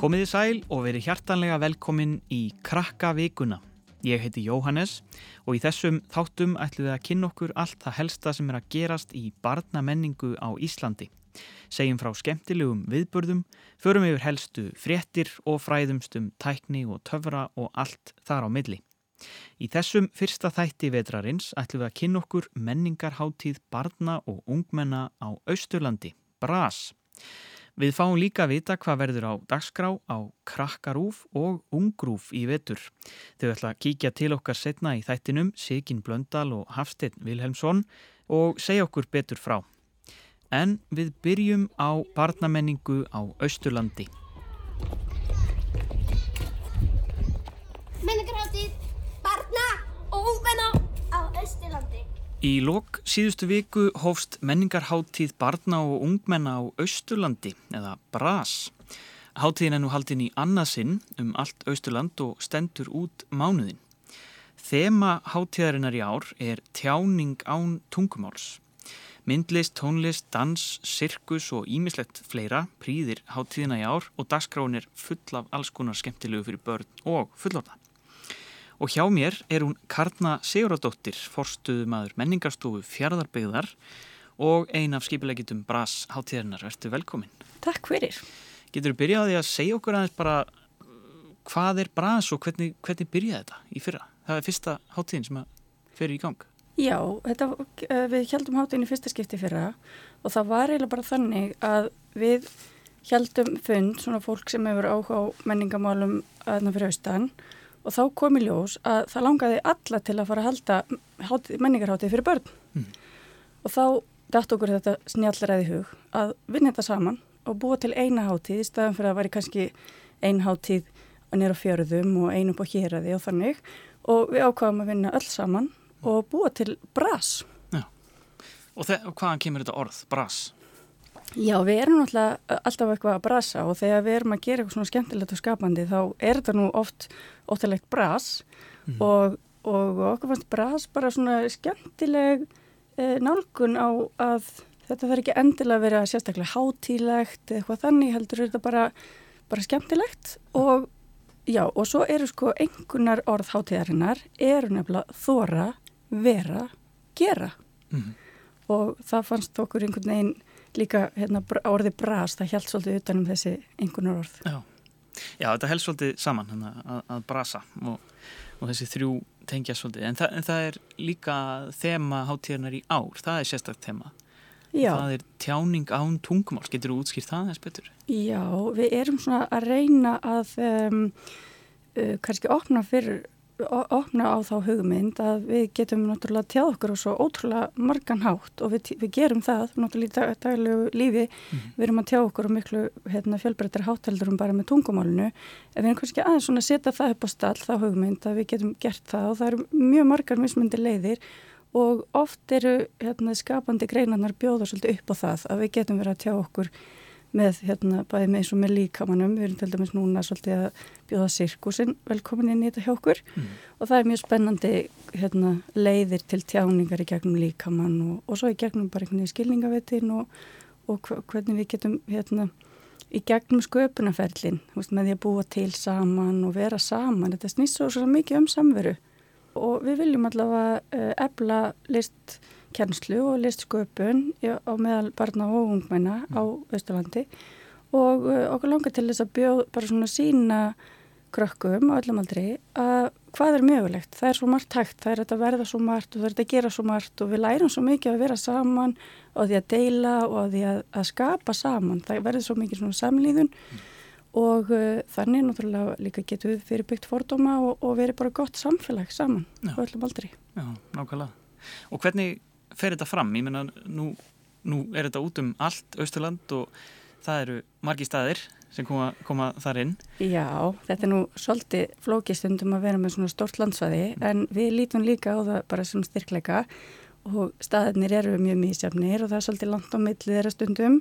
Komiði sæl og verið hjartanlega velkomin í Krakka vikuna. Ég heiti Jóhannes og í þessum þáttum ætlum við að kynna okkur allt það helsta sem er að gerast í barnamenningu á Íslandi. Segjum frá skemmtilegum viðburðum, förum yfir helstu fréttir og fræðumstum tækni og töfra og allt þar á milli. Í þessum fyrsta þætti vetrarins ætlum við að kynna okkur menningarháttíð barna og ungmenna á Austurlandi, BRAS. Við fáum líka að vita hvað verður á dagskrá á krakkarúf og ungrúf í vetur. Þau ætla að kíkja til okkar setna í þættinum Sigin Blöndal og Hafstein Vilhelmsson og segja okkur betur frá. En við byrjum á barnamenningu á Austurlandi. Menningarháttið barna og ungmenna á Östurlandi. Í lok síðustu viku hófst menningarháttíð barna og ungmenna á Austurlandi eða BRAS. Háttíðin er nú haldin í annarsinn um allt Austurland og stendur út mánuðin. Þema háttíðarinnar í ár er tjáning án tungumáls. Myndlist, tónlist, dans, sirkus og ímislegt fleira prýðir háttíðina í ár og dagskráin er full af alls konar skemmtilegu fyrir börn og fullorða. Og hjá mér er hún Karna Siguradóttir, forstuðu maður menningarstofu fjaraðarbyggðar og ein af skipilegitum Brás hátíðarinnar. Vertu velkomin. Takk fyrir. Getur þú byrjaði að segja okkur aðeins bara hvað er Brás og hvernig, hvernig byrjaði þetta í fyrra? Það er fyrsta hátíðin sem fer í gang. Já, þetta, við heldum hátíðin í fyrsta skipti fyrra og það var eiginlega bara þannig að við heldum fund, svona fólk sem hefur áhuga á menningamálum aðna fyrir austan og þá kom í ljós að það langaði alla til að fara að halda menningarháttið fyrir börn mm. og þá dætt okkur þetta snjallræði hug að vinna þetta saman og búa til eina hátíð í staðan fyrir að væri kannski ein hátíð nýra fjörðum og einu á hýraði og þannig og við ákvaðum að vinna öll saman og búa til bras Já, og, og hvaðan kemur þetta orð, bras? Já, við erum alltaf eitthvað að brasa og þegar við erum að gera eitthvað svona skemmtilegt og skapandi þá er þetta nú oft óttalegt bras mm. og, og okkur fannst bras bara svona skemmtileg eh, nálgun á að þetta þarf ekki endilega að vera sérstaklega hátílegt eitthvað þannig heldur þetta bara, bara skemmtilegt og já, og svo eru sko einhvernar orð hátíðarinnar eru nefnilega þóra, vera, gera mm. og það fannst okkur einhvern veginn líka hérna, orði brast, það held svolítið utanum þessi einhvernar orð. Já, Já þetta held svolítið saman hana, að, að brasa og, og þessi þrjú tengja svolítið, en, þa en það er líka þema hátíðarnar í ár, það er sérstaklega þema. Já. Það er tjáning án tungumál, getur þú útskýrt það eins betur? Já, við erum svona að reyna að um, uh, kannski opna fyrir opna á þá hugmynd að við getum náttúrulega tjáð okkur og svo ótrúlega margan hátt og við, við gerum það náttúrulega í daglegu lífi mm. við erum að tjá okkur og miklu hérna, fjölbreyttir hátteldur um bara með tungumálunu en við erum kannski aðeins svona að setja það upp á stall þá hugmynd að við getum gert það og það eru mjög margar mismundi leiðir og oft eru hérna, skapandi greinarnar bjóða svolítið upp á það að við getum verið að tjá okkur með hérna bæði með eins og með líkamannum við erum til dæmis núna svolítið að bjóða sirkusin velkomin inn í þetta hjá okkur. Mm. og það er mjög spennandi hérna, leiðir til tjáningar í gegnum líkamann og, og svo í gegnum bara einhvern veginn skilningavettin og, og hvernig við getum hérna í gegnum sköpunarferlin með því að búa til saman og vera saman. Þetta snýst svo, svo mikið um samveru. Og við viljum allavega uh, ebla list kennslu og listsköpun á meðal barna og ungmenna á Östurlandi og uh, okkur langar til þess að bjóð bara svona sína krökkum á öllum aldri að hvað er mögulegt, það er svo margt hægt, það er að verða svo margt og það er að gera svo margt og við lærum svo mikið að vera saman og því að deila og því að, að skapa saman, það verður svo mikið svona samlíðun mm. og uh, þannig náttúrulega líka getur við fyrirbyggt fordóma og, og verið bara gott samfélag saman Já. á öllum aldri. Já, nákvæmlega. Og hvernig fer þetta fram? Ég menna, nú, nú er þetta út um allt Östurland og það eru margi staðir sem koma, koma þar inn. Já, þetta er nú svolítið flókistundum að vera með svona stort landsvæði mm. en við lítum líka á það bara svona styrkleika og staðinir eru mjög mísjafnir og það er svolítið langt á milli þeirra stundum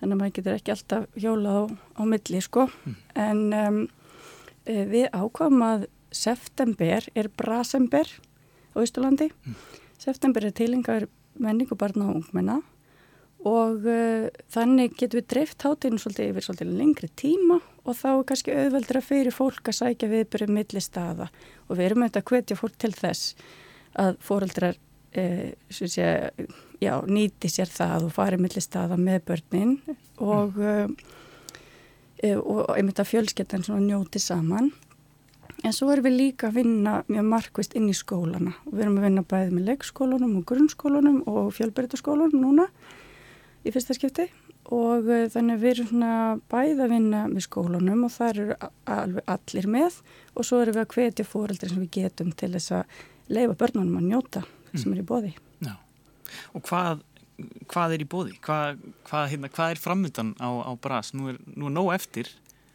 þannig að maður getur ekki alltaf hjólað á, á milli sko mm. en um, e, við ákvæmum að september er brasember á Ístulandi mm. September er tilengar menningu barna og ungmenna og uh, þannig getum við dreift hátinu svolítið yfir svolítið lengri tíma og þá er kannski auðveldra fyrir fólk að sækja viðbyrju millistaða og við erum auðvitað að hvetja fólk til þess að fóreldrar e, sé, já, nýti sér það og fari millistaða með börnin og, e, og einmitt að fjölsketan njóti saman en svo erum við líka að vinna mjög markvist inn í skólana og við erum að vinna bæðið með leikskólanum og grunnskólanum og fjölbyrjutaskólanum núna í fyrsta skipti og uh, þannig við erum svona bæð að vinna með skólanum og það eru alveg allir með og svo erum við að hvetja fóreldri sem við getum til þess að leifa börnunum að njóta mm. sem er í bóði. Já, og hvað, hvað er í bóði? Hvað, hvað, hérna, hvað er framöndan á, á Brás? Nú er, nú er nóg eftir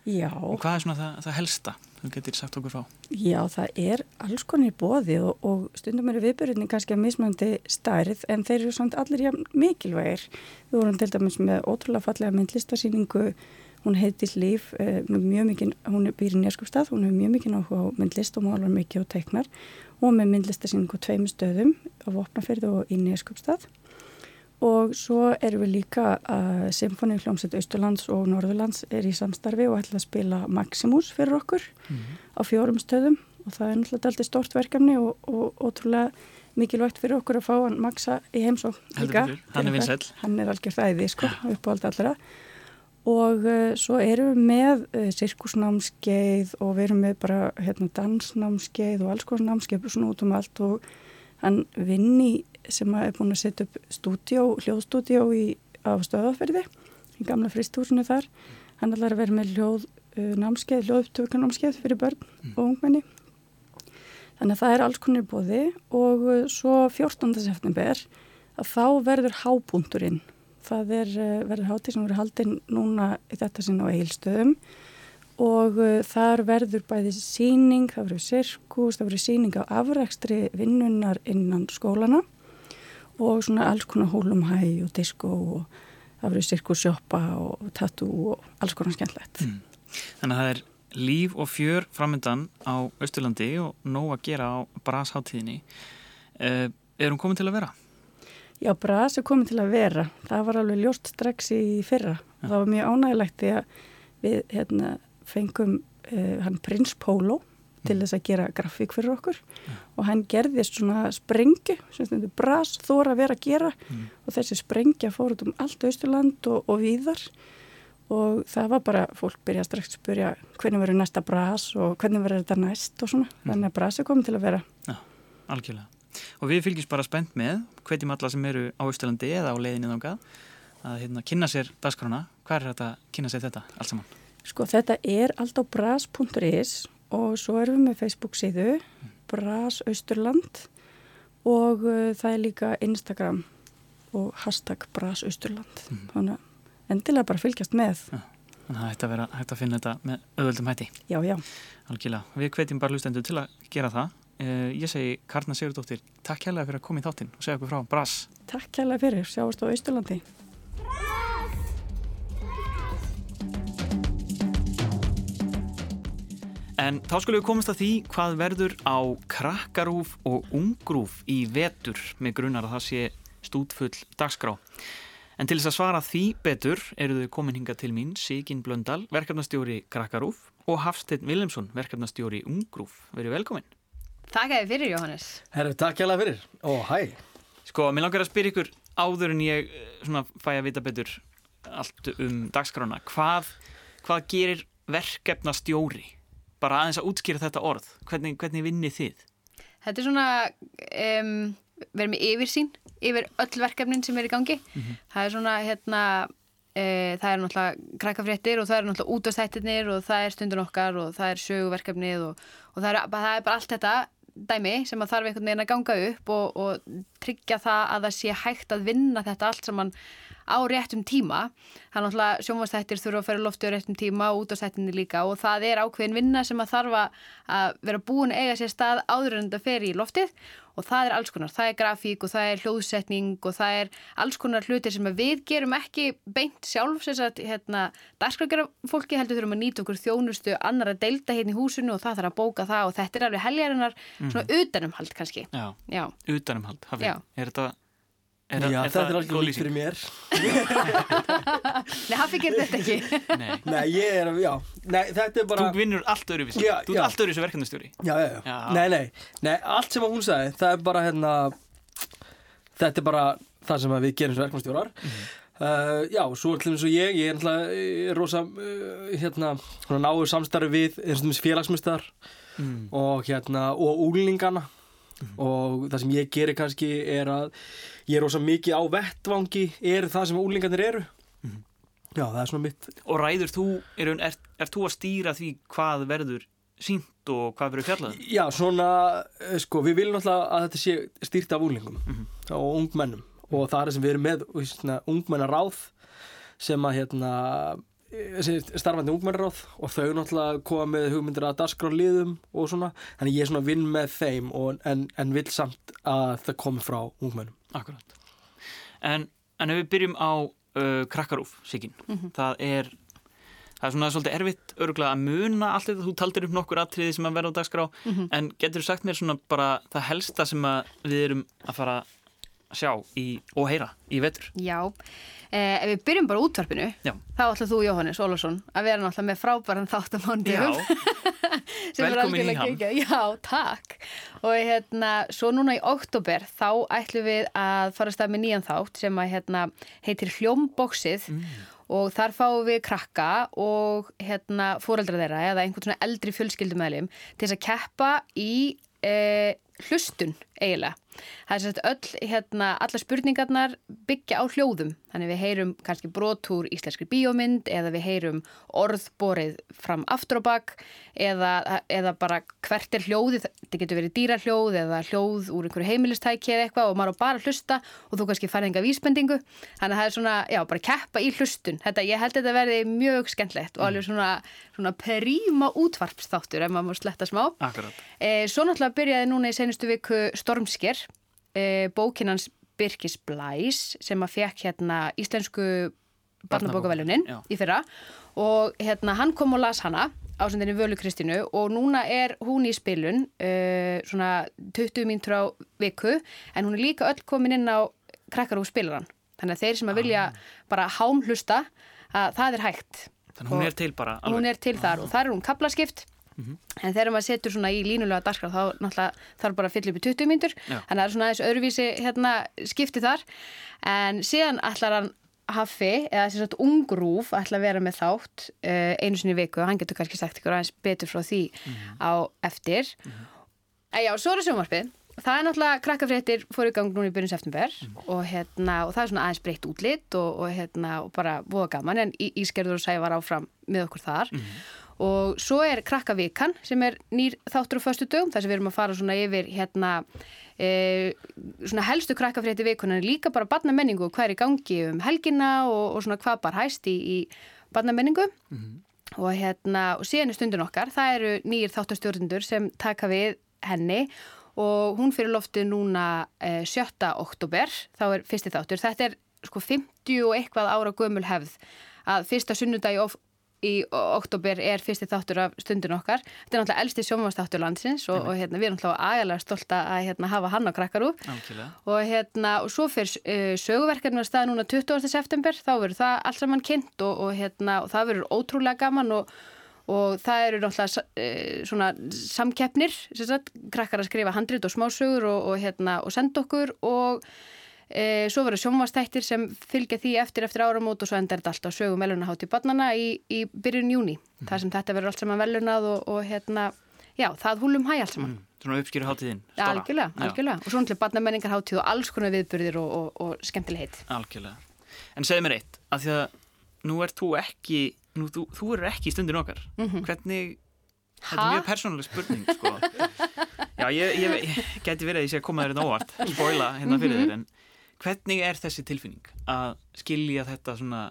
Já. og hvað er svona það, það helsta? Þú getur sagt okkur frá. Já, það er alls konar í bóði og, og stundum eru viðbyrjunni kannski að mismöndi stærð en þeir eru samt allir hjá mikilvægir. Við vorum til dæmis með ótrúlega fallega myndlistarsýningu, hún heitir Líf, eh, mjög mikið, hún er býrið í Neskjöpstað, hún hefur mjög mikið náttúrulega á myndlist og málar mikið og teiknar og með myndlistarsýningu tveim stöðum á Vopnafyrðu og í Neskjöpstað og svo erum við líka að Symfóni hljómsveit Austurlands og Norðurlands er í samstarfi og ætla að spila Maximus fyrir okkur mm -hmm. á fjórum stöðum og það er náttúrulega alltaf stort verkefni og, og ótrúlega mikilvægt fyrir okkur að fá hann Maxa í heimsók líka. Hann er vinsæl. Hann er algjör þæði sko, upp á allt allra og uh, svo erum við með uh, sirkusnámskeið og við erum með bara hérna, dansnámskeið og alls konar námskeið svona út um allt og hann vinni sem er búin að setja upp stúdjó, hljóðstúdjó á stöðaferði í gamla fristúsinu þar. Hann ætlar að vera með hljóð uh, námskeið, hljóðupptökunámskeið fyrir börn mm. og ungmenni. Þannig að það er alls konar bóði og uh, svo 14. september að þá verður hábúndurinn. Það er, uh, verður hátíð sem verður haldinn núna í þetta sinna á eigilstöðum og þar verður bæði síning, það verður sirkus, það verður síning á afrækstri vinnunar innan skólana og svona alls konar hólumhæ og disko og það verður sirkussjópa og tattoo og alls konar skemmtlegt. Mm. Þannig að það er líf og fjör framöndan á Östurlandi og nóg að gera á Brasháttíðinni. Eh, er hún komið til að vera? Já, Bras er komið til að vera. Það var alveg ljóst strax í fyrra. Ja. Það var mjög ánægilegt því að við hérna, fengum eh, hann Prins Pólo til þess að gera grafík fyrir okkur. Ja. og hann gerðist svona sprengju sem stendur bras þóra vera að gera. Mm. og þessi sprengja fór út um allt Östurland og, og víðar. Og það var bara, fólk byrja strax að spyrja hvernig verður næsta bras og hvernig verður þetta næst? og svona, mm. þannig að bras er komið til að vera. Já, algjörlega. Og við fylgjum bara spennt með hverjum alla sem eru á Östurlandi eða á leiðinni þángað að hérna, kynna sér dasgrána, hvað er þetta að kynna sér þetta allt saman? Sko þetta er allt á bras.is og svo erum við með Facebook síðu Bras Austurland. Og uh, það er líka Instagram og hashtag Bras Austurland. Mm. þannig að endilega bara fylgjast með. Ja, Þannig að að vera hægt að finna þetta með öðvöldum hætti. Já, já. Algjörlega, við hvetjum bara hlustendur til að gera það. Uh, Ég segi Karna Sigurdóttir Takk kærlega fyrir að koma í þáttinn og segja okkur frá. Bras. Takk kærlega fyrir, sjáast á Austurlandi En þá skulle við komast að því hvað verður á krakkarúf og ungrúf í vetur með grunnar að það sé stútfull dagskrá. En til þess að svara því betur eru þau komin hinga til mín Sigin Blöndal, verkefnastjóri krakkarúf og Hafstein Vilhelmsson, verkefnastjóri ungrúf. Verið velkomin. Takk að þið fyrir Jóhannes. Herru, takk hjá það fyrir. Ó, hæ. Sko, mér langar að spyrja ykkur áður en ég eh, svona, fæ að vita betur allt um dagskrána. Hvað, hvað gerir verkefnastjóri? Bara aðeins að útskýra þetta orð hvernig, hvernig vinnið þið? Þetta er svona um, verið með yfirsýn yfir öll verkefnin sem er í gangi mm -hmm. það er svona hérna e, það er náttúrulega krakkafréttir og það er náttúrulega útastættirnir og það er stundun okkar og það er söguverkefnið og, og það, er, það er bara allt þetta dæmi sem að þarf einhvern veginn að ganga upp og, og tryggja það að það sé hægt að vinna þetta allt saman á réttum tíma. Þannig að sjónvastættir þurfa að fara loftu á réttum tíma og út á stættinni líka og það er ákveðin vinna sem að þarf að vera búin að eiga sér stað áður en þetta fer í loftið. Og það er alls konar, það er grafík og það er hljóðsetning og það er alls konar hlutir sem við gerum ekki beint sjálf sem að hérna, dagskrækjara fólki heldur þurfum að nýta okkur þjónustu annar að deilda hérna í húsinu og það þarf að bóka það og þetta er alveg heljarinnar svona mm. utanumhald kannski. Já, Já. utanumhald, hafið, er þetta Er, Já, er þetta er alveg líkt fyrir mér. Nei, Hafi gerir þetta ekki. Nei. Nei, ég er, já, nei, þetta er bara... Þú vinnur allt öðruvísi, Já, þú ert já. allt öðruvísi verkefnastjóri Já, já, já, Já. Nei, nei, nei, allt sem að hún sagði, það er bara hérna, þetta er bara það sem að við gerum sem verkefnastjórar. Uh, já, svo er til dæmis og ég, ég er náttúrulega rosa, uh, hérna, náðu samstarfi við eins og dæmis félagsmyndstar mm. og hérna, og úlingana og það sem ég gerir kannski er að ég er rosa mikið á vettvangi, er það sem úlingarnir eru. Já, það er svona mitt, Og ræður þú, er, er, er þú að stýra því hvað verður sínt og hvað verður fjallað? Já, svona, eh, sko, við viljum náttúrulega að þetta sé stýrt af úlingum og ungmennum. Og það er það sem við erum með svona, ungmennaráð sem að hérna eh, sem starfandi ungmennaráð. Og þau náttúrulega koma með hugmyndir að dagskrárliðum og svona, þannig ég er svona vinn með þeim og, en, en vil samt að það komi frá ungmennum Akkurat. En, en ef við byrjum á uh, krakkarúf, Sigyn, það er það er svona svolítið erfitt örgulega að muna allt þetta, þú taldir upp nokkur atriði sem að verða á dagskrá, en getur þú sagt mér svona bara það helsta sem að við erum að fara sjá í, og heyra í vetur? Já, eh, ef við byrjum bara útvarpinu, Já. þá ætla þú, Jóhannes Ólafsson, að vera náttúrulega með frábæran þátt á mándugum. sem er Velkomin í hann. geggjað. Já, takk. Og hérna, svo núna í oktober þá ætlum við að fara að stað með nýjan þátt sem að hérna heitir Hljómboksið og þar fáum við krakka og hérna fóreldra þeirra eða einhvern svona eldri fjölskyldumæðlim til þess að keppa í e, hlustun eiginlega. Það er sett öll, hérna, alla spurningarnar byggja á hljóðum. Þannig við heyrum kannski brotúr íslenskri bíómynd eða við heyrum orð borið fram aftur á bak eða, eða bara hvert er hljóðið, þetta getur verið dýrahljóð eða hljóð úr einhverju heimilistæki eða eitthvað og maður á bara að hlusta og þú kannski færði enga vísbendingu. Þannig að það er svona, já, bara keppa í hlustun. Þetta, ég held að þetta verði mjög skemmtlegt og alveg svona, svona príma útvarpsþáttur ef maður má sletta smá. Akkurat. E, svo náttúrulega byrjaði núna í senustu viku Stormsker, e, bókinans Birkis Blæs sem að fekk hérna íslensku barnabókavelunin Já. í fyrra. Og hérna hann kom og las hana ásendinni Völu Kristínu og núna er hún í spilun uh, svona 20 mínútur á viku en hún er líka öll komin inn á krakkar og spilaran þannig að þeir sem að vilja bara hámhlusta að það er hægt. Þannig hún er til bara hún er til þar og þar er hún kaplaskipt Mhm. en þegar maður setur svona í línulega dagskrá þá náttúrulega þarf bara að fylla upp í 20 mínútur. Já. þannig að það er svona aðeins öðruvísi hérna, skipti þar. En síðan ætlar hann Haffi, eða þess að ungrúf ætla að vera með þátt uh, einu sinni viku. Og hann getur kannski sagt ykkur aðeins betur frá því Mhm. á eftir. En já, svo er það sjónvarpið. Það er náttúrulega krakkafréttir fór í gang núna í byrjun september og, hérna, og það er svona aðeins breytt útlitt og, og, hérna, og bara voða gaman. En Í- Ísgerður og Sævar áfram með okkur þar og svo er krakkavíkan sem er nýr þáttur á föstu dögum þar sem við erum að fara svona yfir hérna e, svona helstu krakkafrétti vikunan líka bara barnamenningu og hvað er í gangi um helgina og, og svona hvað bara hæst í, í barnamenningu. Og hérna og síðan er stundin okkar það eru nýjir þáttastjórnendur sem taka við henni. Og hún fyrir loftið núna e, 7. oktober þá er fyrsti þáttur. Þetta er sko 50 og eitthvað ára gömul hefð að fyrsta sunnudagi of, í oktober er fyrsti þáttur af stundin okkar. Þetta er náttúrulega elsti sjónvastáttur landsins og, og hérna, við erum náttúrulega agalega stolta að hérna, hafa hann á krakkarú og, hérna, og svo fyrir uh, söguverkefni á stað núna 20. september, þá verður það alls saman kynnt og, og, hérna, og það verður ótrúlega gaman og, og það eru náttúrulega uh, svona samkeppnir, sagt, krakkar að skrifa handrit og smásögur og, og, hérna, og senda okkur og E, svo verður sjónvastættir sem fylgja því eftir eftir áramót og svo endar þetta alltaf sögum velunahátt í barnana í, í byrjun júni. Það sem þetta verður allt saman velunað og, og hérna, já, það húlum hæ allt saman. Mm. Svona uppskýru hátíðin. Ja, algjörlega, algjörlega. Og svo náttúrulega barnamenningarhátíð og alls konar viðburðir og, og, og skemmtileg heit. Algjörlega. En segð mér eitt, að því að nú ert þú ekki, nú, þú, þú eru ekki í stundin okkar. Hvernig, þetta er Ha? mjög persónuleg spurning, sko. Já, ég, ég, ég geti verið að ég sé að koma þér þetta óvart, spoila hérna fyrir þér, en hvernig er þessi tilfinning að skilja þetta svona,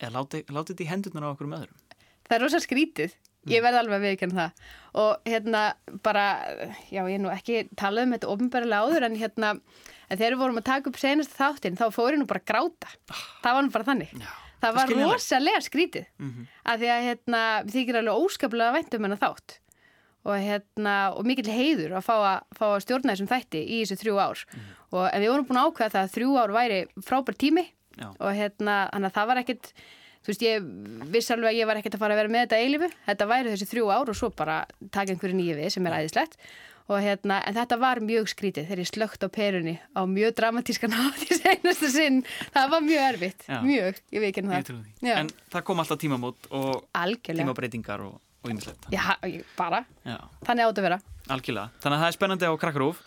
eða láti, láti þetta í hendurnar á okkur um öðrum? Það er rosa skrítið. Ég verði alveg að viðkjanna það. Og hérna bara, já ég er nú ekki talað um þetta ofinbærilega áður en hérna, en þegar við vorum að taka upp senast þáttinn þá fór ég nú bara að gráta. Það var nú bara þannig. Já, það var rosalega skrítið. Mhm. Af því að hérna, við þykir alveg óskaplega vænt um hennar þátt. og, hérna, og mikill heiður að fá að, fá að stjórna þessum þætti í þessu þrjú ár og en við vorum búin að ákveða það að þrjú ár væri frábær tími Já. og hérna, þannig að það var ekkit þú veist, ég viss alveg að ég var ekkert að fara að vera með þetta eilifu, þetta væri þessi þrjú ár og svo bara taka einhverju nýju við sem er æðislegt. Og hérna, en þetta var mjög skrítið þegar ég slögt á perunni á mjög dramatískan hátt í senastu sinn. Það var mjög erfitt, Já. mjög, ég veit ekki Ég það. En það kom alltaf tímamót og algjörlega, tímabreitingar og, og já, bara. Já, þannig átt að vera. Algjörlega. Þannig að það er spennandi á krakkarúf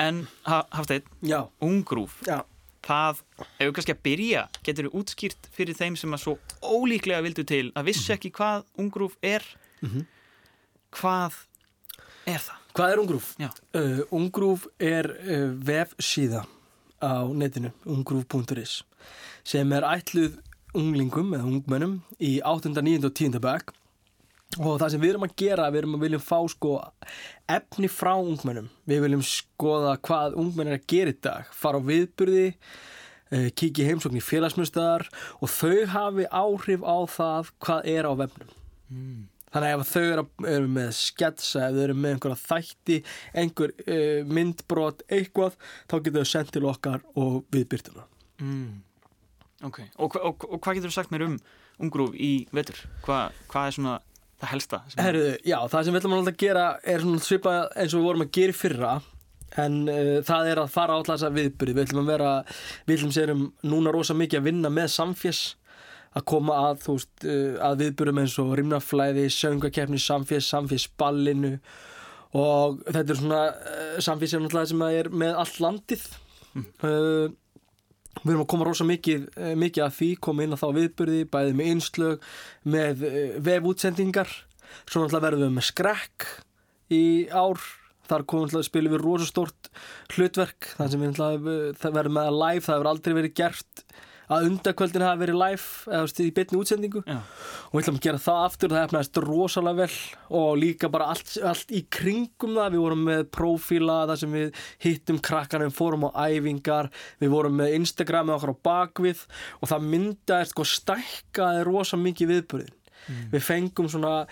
en ha, Hafsteinn, Já, ungrúf, já það, ef við kannski að byrja, getur við útskýrt fyrir þeim sem að svo ólíklega vildu til að vissi ekki hvað ungrúf er, hvað er það? Hvað er ungrúf? Já. Uh, ungrúf er uh, vefsíða á netinu, ungrúf.is sem er ætluð unglingum eða ungmennum í 8., 9. og 10. bæk og það sem við erum að gera, við erum að viljum fá sko efni frá ungmennum við viljum skoða hvað ungmenn er að gera í dag, fara á viðburði kíkja í heimsókn í félagsmyndstöðar og þau hafi áhrif á það hvað er á vefnum Þannig að ef þau eru, eru með sketsa, ef þau eru með einhverja þætti, einhver uh, myndbrot, eitthvað, þá getur þau sendt til okkar og við byrtuna. Mm. Ok, og, og, og hvað getur þú sagt mér um ungrúf í vetur? Hva, hvað er svona það helsta? Herru, já, það sem við ætlum að gera er svona svipað eins og við vorum að gera fyrra, en uh, það er að fara á alltaf þessa viðbyrði. Við ætlum að vera, við ætlum sérum núna rosa mikið að vinna með samfés, að koma að, þú veist, uh, að viðbyrðum eins og rimnaflæði, söngakefni, samfés, samfésballinu og þetta er svona uh, samfés er náttúrulega sem að er með allt landið. Uh, við erum að koma rosa mikið, eh, mikið að því, koma inn á þá viðbyrði, bæði með einslög, með uh, vefútsendingar, svo náttúrulega verðum við með skrekk í ár, þar komum við að spila við rosa stórt hlutverk, þannig sem við það verðum með að live, það hefur aldrei verið gert að undakvöldin hafi verið live eða í betni útsendingu. Já. og við ætlum að gera það aftur það hefnaðist rosalega vel og líka bara allt, allt í kringum það. Við vorum með prófíla þar sem við hittum krakkanum, fórum á æfingar við vorum með Instagram með okkar á bakvið og það myndaðist sko stækkaði rosa mikið viðbörðin við fengum svona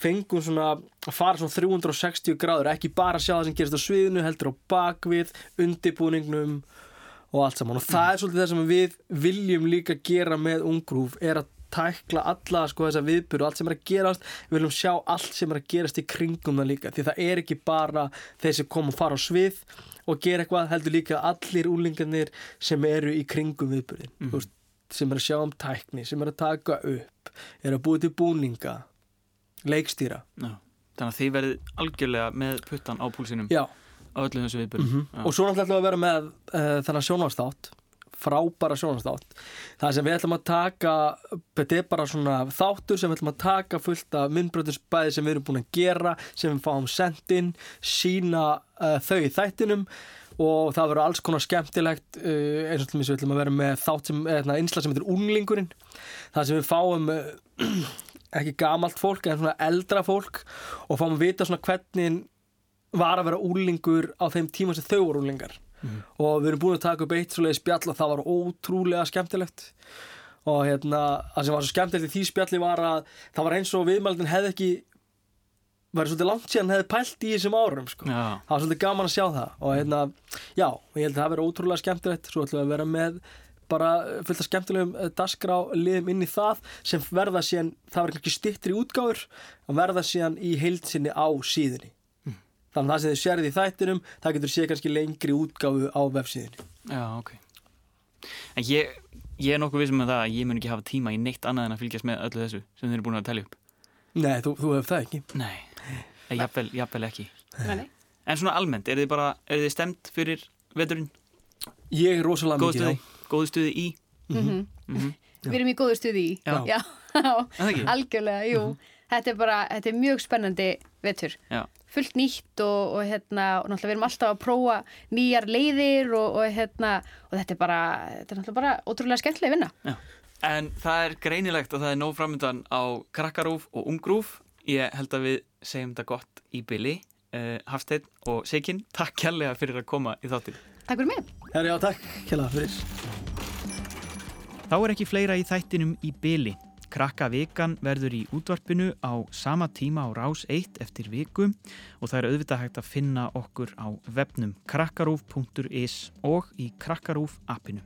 fengum svona að fara svona 360 gráður ekki bara sjá það sem gerist á sviðinu heldur á bakvið, undibúningnum og allt saman. Og það er svolítið það sem við viljum líka gera með ungrúf er að tækla alla sko þessa viðbyrðu og allt sem er að gerast. Við viljum sjá allt sem er að gerast í kringum það líka því það er ekki bara þeir sem kom og fara á svið og gera eitthvað heldur líka allir úlingarnir sem eru í kringum viðbyrðin mm -hmm. sem er að sjá um tækni sem er að taka upp er að búið til búninga leikstýra. Já. Þannig að þið verðið algjörlega með puttan á púlsinum. Já, á öllu þessu viðbyrjum. Mhm. og svo náttúrulega ætlum við að vera með uh, þennan sjónvarsþátt frábæra sjónvarsþátt það sem við ætlum að taka þetta er bara svona þáttur sem við ætlum að taka fullt af myndbröðinsbæði sem við erum búin að gera sem við fáum sendin sína uh, þau í þættinum og það verður alls konar skemmtilegt uh, eins og til við ætlum að vera með þátt sem, eða einsla sem heitir unglingurinn það sem við fáum ekki gamalt fólk en svona eldra fólk og fáum að vita svona hvernig var að vera úlingur á þeim tíma sem þau voru úlingar og við erum búin að taka upp eitt svoleiði spjall og það var ótrúlega skemmtilegt. Og hérna, það sem var svo skemmtilegt í því spjalli var að það var eins og viðmældin hefði ekki var svolítið langt síðan hefði pælt í þessum árum sko. Það var svolítið gaman að sjá það. Og hérna, já, ég held að það verið ótrúlega skemmtilegt. Svo ætlum við að vera með bara fullt af skemmtilegum dasgrá liðum inn í það sem verða síðan það verður ekki stittri útgáfur og verða síðan í heilsinni á síðunni þannig að það sem þið sérði í þættinum það getur séð kannski lengri útgáfu á vefsíðunni Já, ok. En ég, ég er nokkuð vissum með það að ég mun ekki hafa tíma í neitt annað en að fylgjast með öllu þessu sem þið eru búin að telja upp. Nei, þú, þú hefur það ekki Nei, Eh, jafnvel, jafnvel ekki. Nei, En svona almennt, er þið bara, er þið stemt fyrir veturinn? Ég er rosalega mikið stuði? Góðu stuði í? Mhm. Mhm. Við erum í góðu stuði í Já. Já, Er það ekki? algjörlega, jú Þetta er bara, þetta er mjög spennandi vetur Já. fullt nýtt og, og hérna og náttúrulega við erum alltaf að prófa nýjar leiðir og, og hérna og þetta er bara, þetta er náttúrulega bara ótrúlega skemmtilega vinna Já. En það er greinilegt og það er nóg framöndan á krakkarúf og ungrúf. Ég held að við segjum þetta gott í byli. Uh, Hafsteinn og Seikinn, takk kærlega fyrir að koma í þáttir. Takk fyrir mig Herri, já, takk, kjalla fyrir Þá er ekki fleira í þættinum í byli. Krakka vikan verður í útvarpinu á sama tíma á rás 1 eftir viku og það er auðvitað hægt að finna okkur á webnum krakkarúf.is og í Krakkarúf appinu.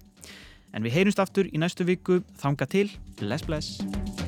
En við heyrumst aftur í næstu viku. Þanga til. Bless, bless.